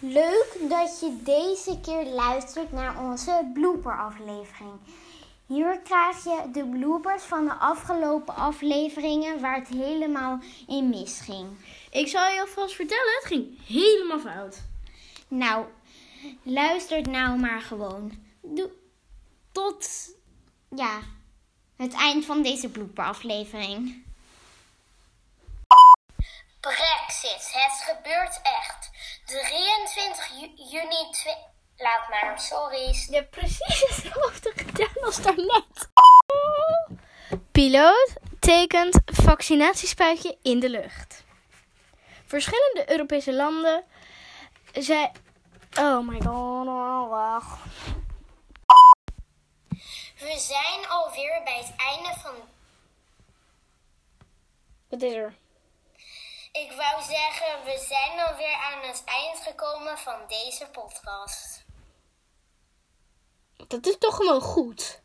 Leuk dat je deze keer luistert naar onze blooper-aflevering. Hier krijg je de bloopers van de afgelopen afleveringen waar het helemaal in misging. Ik zal je alvast vertellen, het ging helemaal fout. Nou, luister het nou maar gewoon. Doe tot ja, het eind van deze blooper-aflevering. Brexit, het gebeurt echt. 23 ju- juni... Laat maar, sorry. Je hebt precies hetzelfde gedaan als daarnet. Piloot tekent vaccinatiespuitje in de lucht. Verschillende Europese landen zijn... Oh my god, oh, wacht. We zijn alweer bij het einde van... Wat is er? Ik wou zeggen, we zijn alweer aan het eind gekomen van deze podcast. Dat is toch gewoon goed?